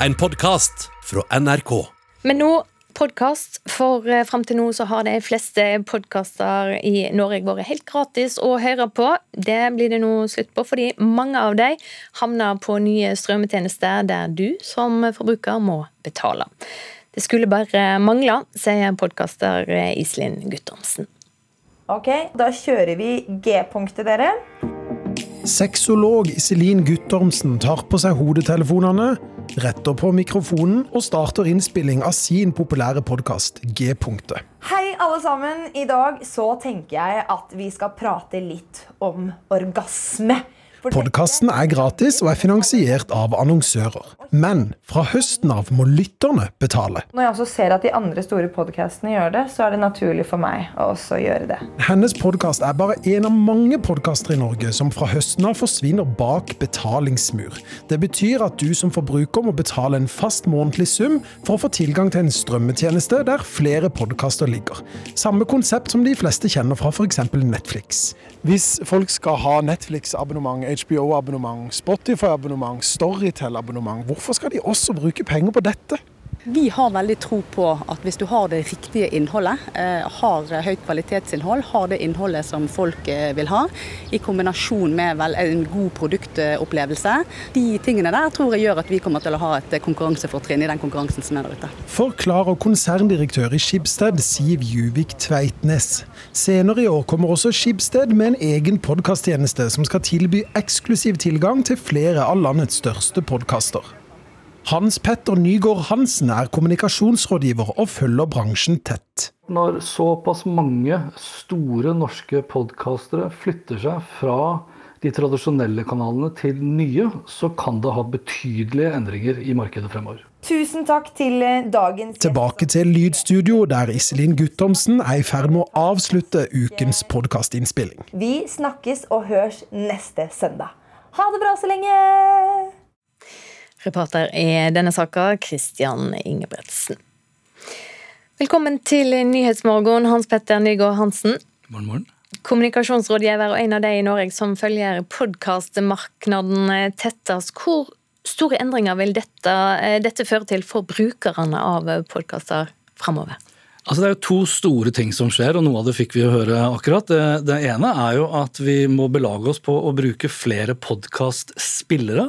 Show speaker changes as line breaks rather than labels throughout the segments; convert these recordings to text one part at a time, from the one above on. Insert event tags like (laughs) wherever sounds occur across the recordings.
en podkast fra NRK.
Men nå podkast, for eh, fram til nå så har de fleste podkaster i Norge vært helt gratis å høre på. Det blir det nå slutt på, fordi mange av de havner på nye strømmetjenester der du som forbruker må betale. Det skulle bare mangle, sier podkaster Iselin Guttormsen.
Ok, da kjører vi G-punktet, dere.
Sexolog Iselin Guttormsen tar på seg hodetelefonene, retter på mikrofonen og starter innspilling av sin populære podkast G-punktet.
Hei, alle sammen. I dag så tenker jeg at vi skal prate litt om orgasme.
Podkasten er gratis og er finansiert av annonsører. Men fra høsten av må lytterne betale.
Når jeg også ser at de andre store podkastene gjør det, så er det naturlig for meg å også gjøre det.
Hennes podkast er bare en av mange podkaster i Norge som fra høsten av forsvinner bak betalingsmur. Det betyr at du som forbruker må betale en fast månedlig sum for å få tilgang til en strømmetjeneste der flere podkaster ligger. Samme konsept som de fleste kjenner fra f.eks. Netflix. Hvis folk skal ha Netflix-abonnement, HBO-abonnement, Spotify-abonnement, Storytel-abonnement, hvorfor skal de også bruke penger på dette?
Vi har veldig tro på at hvis du har det riktige innholdet, eh, har høyt kvalitetsinnhold, har det innholdet som folk eh, vil ha, i kombinasjon med en god produktopplevelse, de tingene der tror jeg gjør at vi kommer til å ha et konkurransefortrinn i den konkurransen som er der ute.
Forklarer konserndirektør i Skibsted, Siv Juvik Tveitnes. Senere i år kommer også Skibsted med en egen podkasttjeneste som skal tilby eksklusiv tilgang til flere av landets største podkaster. Hans Petter Nygaard Hansen er kommunikasjonsrådgiver og følger bransjen tett.
Når såpass mange store norske podkastere flytter seg fra de tradisjonelle kanalene til nye, så kan det ha betydelige endringer i markedet fremover.
Tusen takk til eh, dagens
Tilbake til lydstudio, der Iselin Guttormsen er i ferd med å avslutte ukens podkastinnspilling.
Vi snakkes og hørs neste søndag. Ha det bra så lenge!
Reporter i denne saka, Christian Ingebretsen. Velkommen til Nyhetsmorgen, Hans Petter Nygaard Hansen.
Morgen, morgen.
Kommunikasjonsrådgiver og en av de i Norge som følger podkastmarkedet tettest. Hvor store endringer vil dette, dette føre til for brukerne av podkaster framover?
Altså Det er jo to store ting som skjer, og noe av det fikk vi jo høre akkurat. Det, det ene er jo at vi må belage oss på å bruke flere podkastspillere.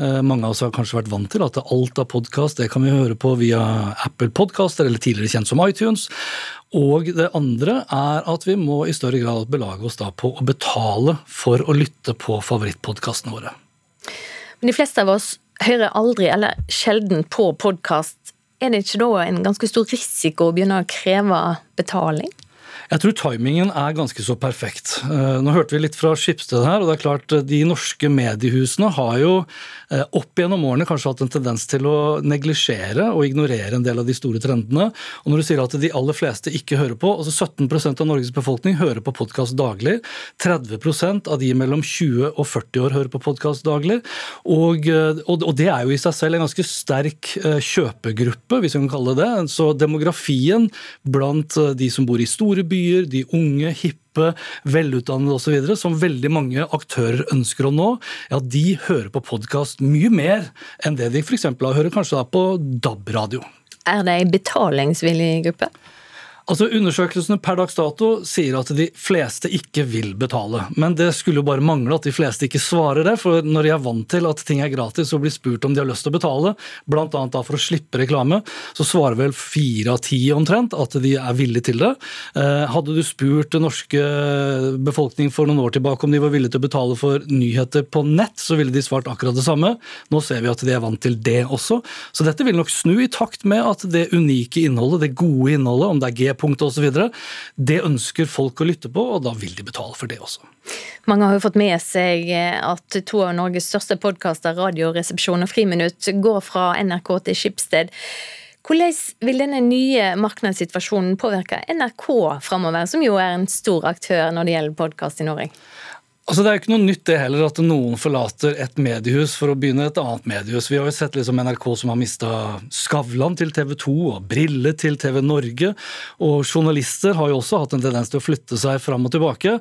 Eh, mange av oss har kanskje vært vant til at alt av podkast kan vi høre på via Apple Podcaster, eller tidligere kjent som iTunes. Og det andre er at vi må i større grad belage oss da på å betale for å lytte på favorittpodkastene våre.
Men de fleste av oss hører aldri eller sjelden på podkast. Er det ikke da en ganske stor risiko å begynne å kreve betaling?
Jeg tror timingen er ganske så perfekt. Eh, nå hørte vi litt fra Skipsted her, og det er klart eh, de norske mediehusene har jo eh, opp gjennom årene kanskje hatt en tendens til å neglisjere og ignorere en del av de store trendene. Og når du sier at de aller fleste ikke hører på, altså 17% av Norges befolkning hører på podkast daglig, 30% av de mellom 20 og 40 år hører på podkast daglig, og, og, det er jo i seg selv en ganske sterk kjøpegruppe, hvis vi kan kalle det det. Så demografien blant de som bor i store byer, byer, de unge, hippe, velutdannede osv., som veldig mange aktører ønsker å nå, ja, de hører på podkast mye mer enn det de f.eks. hører kanskje på DAB-radio.
Er det ei betalingsvillig gruppe?
Altså Undersøkelsene per dags dato sier at de fleste ikke vil betale. Men det skulle jo bare mangle at de fleste ikke svarer det, for når de er vant til at ting er gratis og blir spurt om de har lyst til å betale, bl.a. for å slippe reklame, så svarer vel fire av ti omtrent at de er villige til det. Eh, hadde du spurt den norske befolkning for noen år tilbake om de var villige til å betale for nyheter på nett, så ville de svart akkurat det samme. Nå ser vi at de er vant til det også. Så dette vil nok snu i takt med at det unike innholdet, det gode innholdet, om det er G punkt osv. Det ønsker folk å lytte på, og da vil de betale for det også.
Mange har jo fått med seg at to av Norges største podkaster, Radioresepsjon og Friminutt, går fra NRK til Skipsted. Hvordan vil denne nye markedssituasjonen påvirke NRK framover, som jo er en stor aktør når det gjelder podkast i Norge?
Altså Det er jo ikke noe nytt det heller at noen forlater et mediehus for å begynne et annet mediehus. Vi har jo sett liksom NRK som har mista Skavlan til TV 2 og Brille til TV Norge. Og journalister har jo også hatt en tendens til å flytte seg fram og tilbake.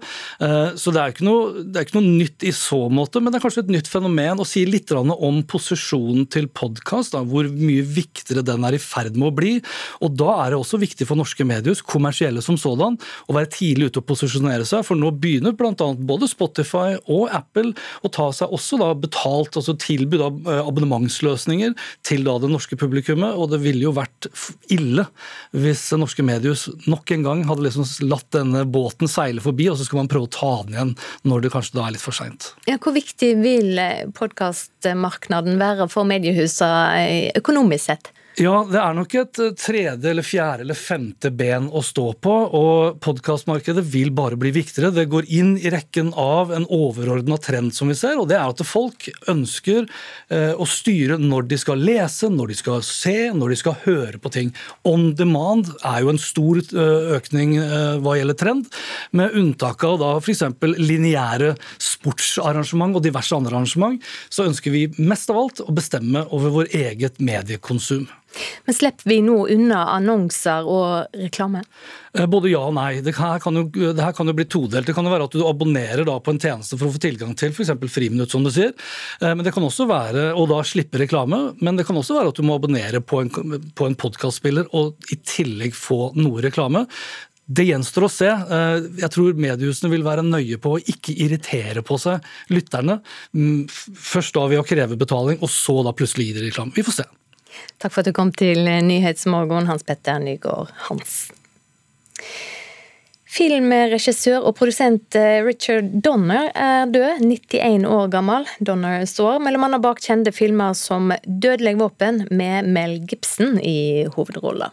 Eh, så det er ikke noe, er ikke noe nytt i så måte, men det er kanskje et nytt fenomen å si litt om posisjonen til podkast, hvor mye viktigere den er i ferd med å bli. Og da er det også viktig for norske mediehus, kommersielle som sådan, å være tidlig ute og posisjonere seg, for nå begynner bl.a. både Spotify Spotify og Apple å ta seg også da betalt, altså tilbud av eh, abonnementsløsninger til da det norske publikummet. Og det ville jo vært ille hvis norske mediehus nok en gang hadde liksom latt denne båten seile forbi, og så skal man prøve å ta den igjen når det kanskje da er litt for seint.
Ja, hvor viktig vil podkastmarkedet være for mediehusene eh, økonomisk sett?
Ja, det er nok et eh, tredje eller fjerde eller femte ben å stå på. Og podkastmarkedet vil bare bli viktigere. Det går inn i rekken av en overordna trend som vi ser, og det er at folk ønsker eh, å styre når de skal lese, når de skal se, når de skal høre på ting. On demand er jo en stor eh, økning hva gjelder trend, med unntak av da f.eks. lineære sportsarrangement og diverse andre arrangement, så ønsker vi mest av alt å bestemme over vår eget mediekonsum.
Men slipper vi nå unna annonser og reklame?
Eh, både ja og nei. Det her kan jo, det her kan jo bli todelt. Det kan jo være at du abonnerer på en tjeneste for å få tilgang til f.eks. friminutt, som du sier. Eh, men det kan også være, Og da slippe reklame. Men det kan også være at du må abonnere på en, på en podkastspiller og i tillegg få noe reklame. Det gjenstår å se. Eh, jeg tror mediehusene vil være nøye på å ikke irritere på seg lytterne. Mm, først da ved å kreve betaling, og så da plutselig gi dem reklame. Vi får se.
Takk for at du kom til Nyhetsmorgen, Hans Petter Nygaard Hansen. Filmregissør og produsent eh, Richard Donner er død, 91 år gammel. Donner står bl.a. bak kjente filmer som 'Dødelig våpen' med Mel Gibson i hovedrollen.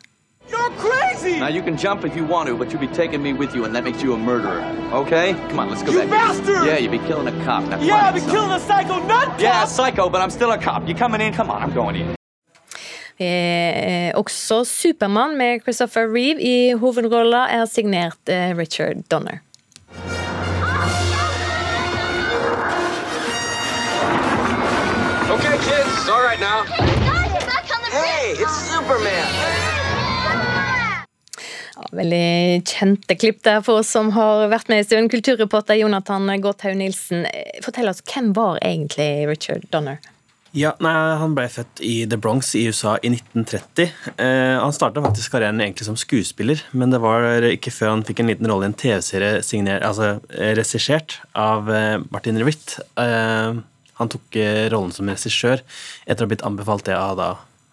You're crazy! Now you can jump if you want to, but you'll be taking me with you, and that makes you a murderer. Okay? Come on, let's go you back. bastard! Yeah, you'll be killing a cop. Now, yeah, I'll be killing a psycho nut cop! Yeah, psycho, but I'm still a cop. You coming in? Come on, I'm going in. Eh, også Supermann med Christopher Reeve i hovedrolla er signert eh, Richard Donner. Okay, kids, all right now. Hey, it's Superman! veldig kjente klipp der for oss som har vært med i stund. Kulturreporter Jonathan Gåthaug Nilsen, fortell oss, hvem var egentlig Richard Donner?
Ja, nei, Han ble født i The Bronx i USA i 1930. Eh, han starta faktisk karrieren egentlig som skuespiller, men det var ikke før han fikk en liten rolle i en TV-serie altså, eh, regissert av eh, Martin Ritt. Eh, han tok eh, rollen som regissør etter å ha blitt anbefalt det av da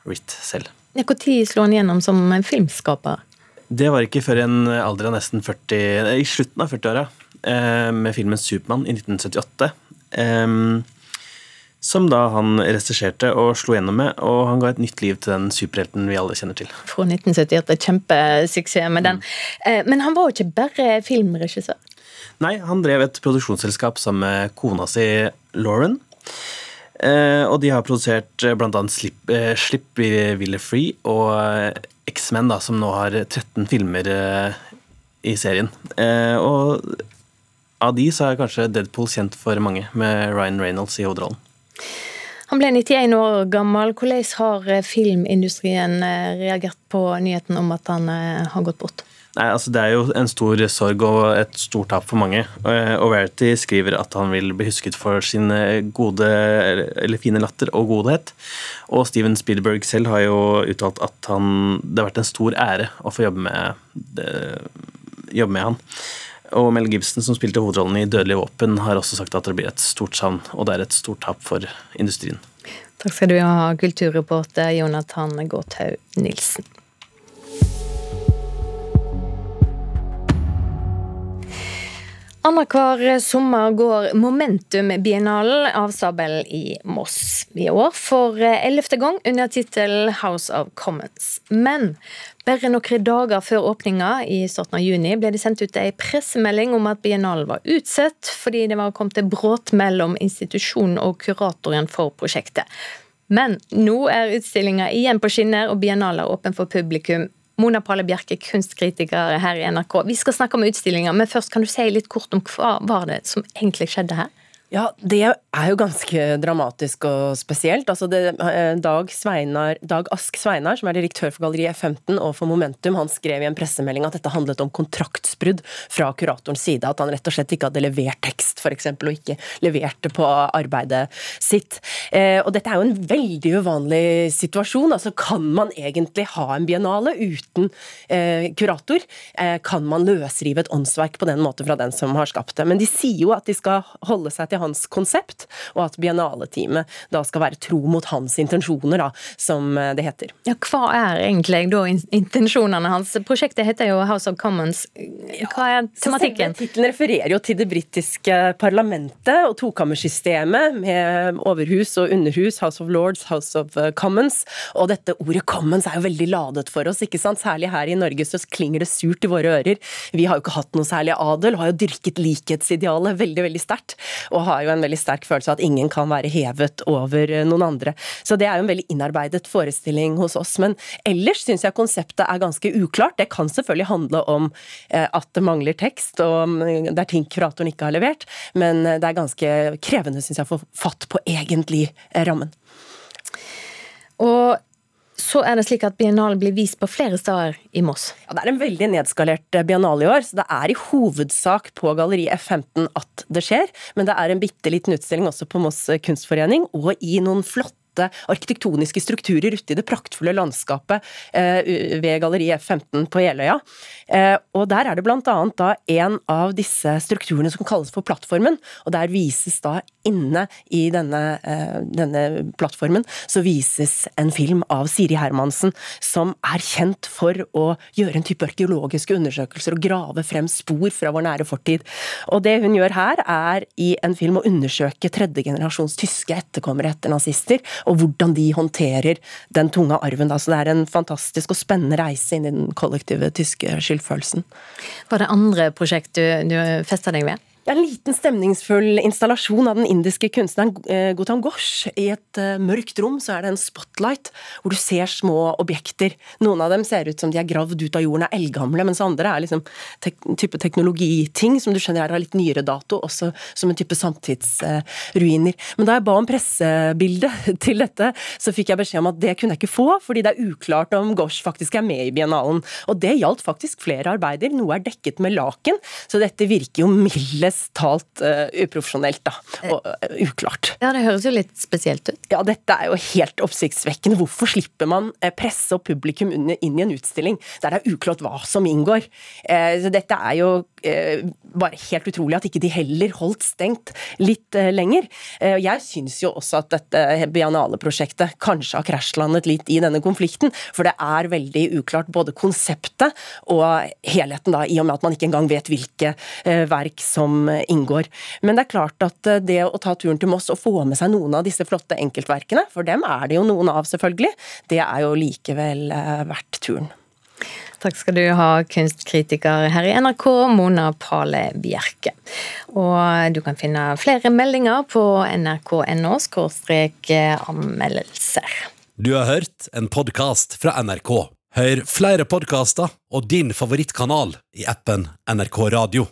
Ritt selv.
Når slo han gjennom som filmskaper?
Det var ikke før i en alder av nesten 40, i slutten av 40-åra, eh, med filmen 'Supermann' i 1978. Eh, som da han regisserte og slo gjennom med, og han ga et nytt liv til den superhelten vi alle kjenner til.
Fra 1978. Kjempesuksess med den. Mm. Men han var jo ikke bare filmregissør?
Nei, han drev et produksjonsselskap sammen med kona si Lauren. Eh, og de har produsert eh, bl.a. Slipp, Slipp i Ville Free og X-Men, som nå har 13 filmer i serien. Og av de så er kanskje Deadpool kjent for mange, med Ryan Reynolds i hovedrollen.
Han ble 91 år gammel. Hvordan har eh, filmindustrien eh, reagert på nyheten om at han eh, har gått bort?
Nei, altså Det er jo en stor sorg og et stort tap for mange. Og Verity skriver at han vil bli husket for sin gode, eller fine latter og godhet. Og Steven Spielberg selv har jo uttalt at han, det har vært en stor ære å få jobbe med, jobbe med han. Og Mel Gibson, som spilte hovedrollen i 'Dødelige våpen', har også sagt at det blir et stort savn, og det er et stort tap for industrien.
Takk skal du ha, kulturreporter Jonathan Gåthaug Nilsen. Annenhver sommer går Momentum-biennalen av stabelen i Moss. I år for ellevte gang under tittelen House of Commons. Men bare noen dager før åpninga i starten av juni ble det sendt ut en pressemelding om at biennalen var utsatt fordi det var kommet til brudd mellom institusjonen og kuratoren for prosjektet. Men nå er utstillinga igjen på skinner, og biennalen er åpen for publikum Mona Palle Bjerke, kunstkritiker her i NRK. Vi skal snakke om utstillinga, men først kan du si litt kort om hva var det som egentlig skjedde her?
Ja, det er jo ganske dramatisk og spesielt. Altså det, eh, Dag, Sveinar, Dag Ask Sveinar, som er direktør for Galleri F15 og for Momentum, han skrev i en pressemelding at dette handlet om kontraktsbrudd fra kuratorens side. At han rett og slett ikke hadde levert tekst, f.eks., og ikke leverte på arbeidet sitt. Eh, og dette er jo en veldig uvanlig situasjon. Altså, kan man egentlig ha en biennale uten eh, kurator? Kan man løsrive et åndsverk på den måten fra den som har skapt det? Men de sier jo at de skal holde seg til hans konsept, og at biennaleteamet da skal være tro mot hans intensjoner, da, som eh, det heter.
Ja, Hva er egentlig da intensjonene hans? Prosjektet heter jo House of Commons. Hva er tematikken?
Tittelen refererer jo til det britiske parlamentet og tokammersystemet med overhus og underhus, House of Lords, House of eh, Commons. Og dette ordet commons er jo veldig ladet for oss, ikke sant? Særlig her i Norge så klinger det surt i våre ører. Vi har jo ikke hatt noe særlig adel, har jo dyrket likhetsidealet veldig, veldig sterkt. Og har jo en veldig sterk følelse av at ingen kan være hevet over eh, noen andre. Så det er jo en veldig innarbeidet forestilling hos oss. Men ellers syns jeg konseptet er ganske uklart. Det kan selvfølgelig handle om eh, at det mangler tekst, og det er ting kuratoren ikke har levert, men eh, det er ganske krevende, syns jeg, å få fatt på egentlig rammen.
Og så er det slik at biennalen blir vist på flere steder i Moss?
Ja, Det er en veldig nedskalert eh, biennale i år, så det er i hovedsak på Galleri F15 at det skjer. Men det er en bitte liten utstilling også på Moss kunstforening, og i noen flotte arkitektoniske strukturer ute i det praktfulle landskapet eh, ved Galleri F15 på Jeløya. Eh, og der er det blant annet da en av disse strukturene som kalles for plattformen, og der vises da inne i denne, eh, denne plattformen så vises en film av Siri Hermansen, som er kjent for å gjøre en type arkeologiske undersøkelser og grave frem spor fra vår nære fortid. Og det hun gjør her, er i en film å undersøke tredjegenerasjons tyske etterkommere etter nazister, og hvordan de håndterer den tunge arven. Så det er en fantastisk og spennende reise inn i den kollektive tyske skyldfølelsen.
Var det andre prosjekt du, du festa deg ved?
En liten stemningsfull installasjon av den indiske kunstneren Gotam Gautam Ghosh. I et uh, mørkt rom så er det en spotlight hvor du ser små objekter. Noen av dem ser ut som de er gravd ut av jorden, er eldgamle, mens andre er liksom tek type teknologiting som du skjønner er av litt nyere dato, også som en type samtidsruiner. Uh, Men da jeg ba om pressebilde (laughs) til dette, så fikk jeg beskjed om at det kunne jeg ikke få, fordi det er uklart om Ghosh faktisk er med i biennalen. Og det gjaldt faktisk flere arbeider. Noe er dekket med laken, så dette virker jo mildest talt uh, uprofesjonelt da, og uh, uklart.
Ja, Det høres jo litt spesielt ut.
Ja, dette er jo helt oppsiktsvekkende. Hvorfor slipper man presse og publikum inn i en utstilling der det er uklart hva som inngår? Så dette er jo bare helt utrolig at ikke de heller holdt stengt litt lenger. Jeg syns jo også at dette Biennale-prosjektet kanskje har krasjlandet litt i denne konflikten, for det er veldig uklart både konseptet og helheten, da, i og med at man ikke engang vet hvilke verk som inngår. Men det er klart at eh, det å ta turen til Moss og få med seg noen av disse flotte enkeltverkene, for dem er det jo noen av, selvfølgelig, det er jo likevel eh, verdt turen.
Takk skal du ha, kunstkritiker her i NRK, Mona Pale Bjerke. Og du kan finne flere meldinger på nrk.no anmeldelser.
Du har hørt en podkast fra NRK. Hør flere podkaster og din favorittkanal i appen NRK Radio.